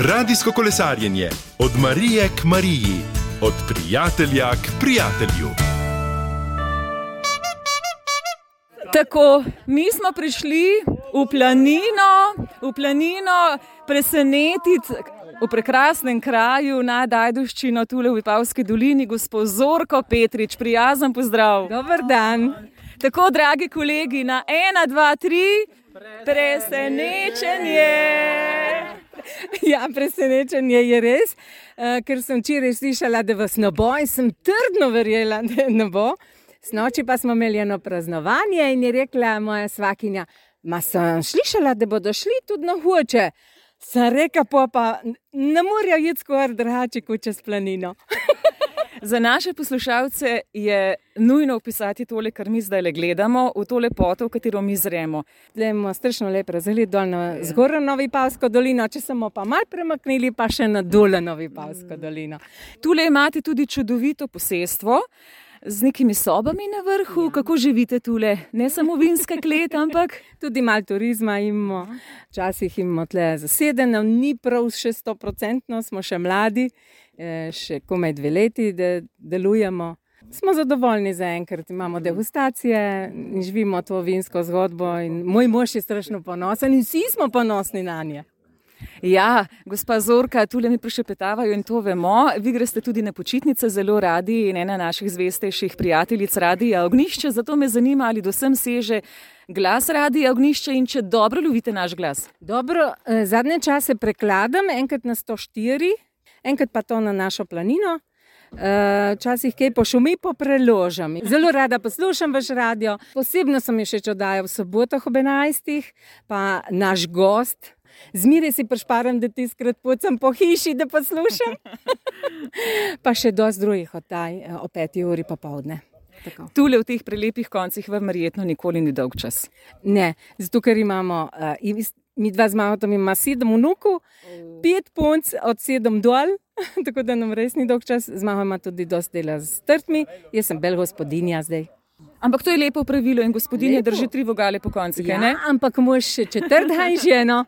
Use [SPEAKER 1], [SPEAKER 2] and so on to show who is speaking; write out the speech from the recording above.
[SPEAKER 1] Radijsko kolesarjenje od Marije k Mariji, od prijatelja k prijatelju.
[SPEAKER 2] Tako, mi smo prišli v planino, v planino presenetiti v prekrasnem kraju nad Ajduščino, tukaj v Vipavski dolini, gospod Zorko Petrič, prijazen pozdrav.
[SPEAKER 3] Dober dan.
[SPEAKER 2] Tako, dragi kolegi, na ena, dva, tri, presenečenje.
[SPEAKER 3] Ja, presenečenje je res, uh, ker sem včeraj slišala, da vas ne bo in sem trdno verjela, da ne bo. Snoči pa smo imeli eno praznovanje in je rekla moja svakinja, ma sem slišala, da bodo šli tudi na hoče. Sem rekla, pa, pa ne morajo iti skoraj drugače kot čez planino.
[SPEAKER 2] Za naše poslušalce je nujno opisati tole, kar mi zdaj le gledamo, v to lepoto, v katero mi zremo.
[SPEAKER 3] Zdaj imamo strašno lepo razgled dol na zgornjo Novi Pavsko dolino, če smo pa mal premaknili, pa še na dole Novi Pavsko dolino.
[SPEAKER 2] Tule imate tudi čudovito posestvo. Z nekimi sobami na vrhu, kako živite tule, ne samo vinske klet, ampak
[SPEAKER 3] tudi malo turizma imamo. Včasih imamo tle zasedeno, ni prav še sto procentno, smo še mladi, še komaj dve leti, da delujemo. Smo zadovoljni za enkrat, imamo degustacije in živimo to vinsko zgodbo. Moj mož je strašno ponosen in vsi smo ponosni na nje.
[SPEAKER 2] Ja, gospa Zorka, tukaj mi prišepetavajo in to vemo. Vi greste tudi na počitnice zelo radi in ena naših zvestejših prijateljic radija Ognišče. Zato me zanima, ali do sem seže glas radija Ognišče in če dobro lovite naš glas.
[SPEAKER 3] Dobro, zadnje čase prekladam, enkrat na 104, enkrat pa to na našo planino. Včasih kaj pošumi, pa preložam. Zelo rada poslušam vaš radio. Posebno sem še čudajo v sobotah ob 11. pa naš gost. Zmeraj si prešparam, da ti skrat pucam po hiši, da poslušam. pa še dosti drugih oddaj o 5. uri popovdne.
[SPEAKER 2] Tule v teh prelepih koncih vam verjetno nikoli ni dolg čas.
[SPEAKER 3] Ne, zato ker imamo, uh, mi dva z Mahotom ima sedem vnukov, pet punc od sedem dol, tako da nam res ni dolg čas, z Mahom ima tudi dosti dela z trtmi, jaz sem bel gospodinja zdaj.
[SPEAKER 2] Ampak to je lepo pravilo in gospodinja drži tri vogale po koncih,
[SPEAKER 3] ja? Ampak moš še četrta in ženo.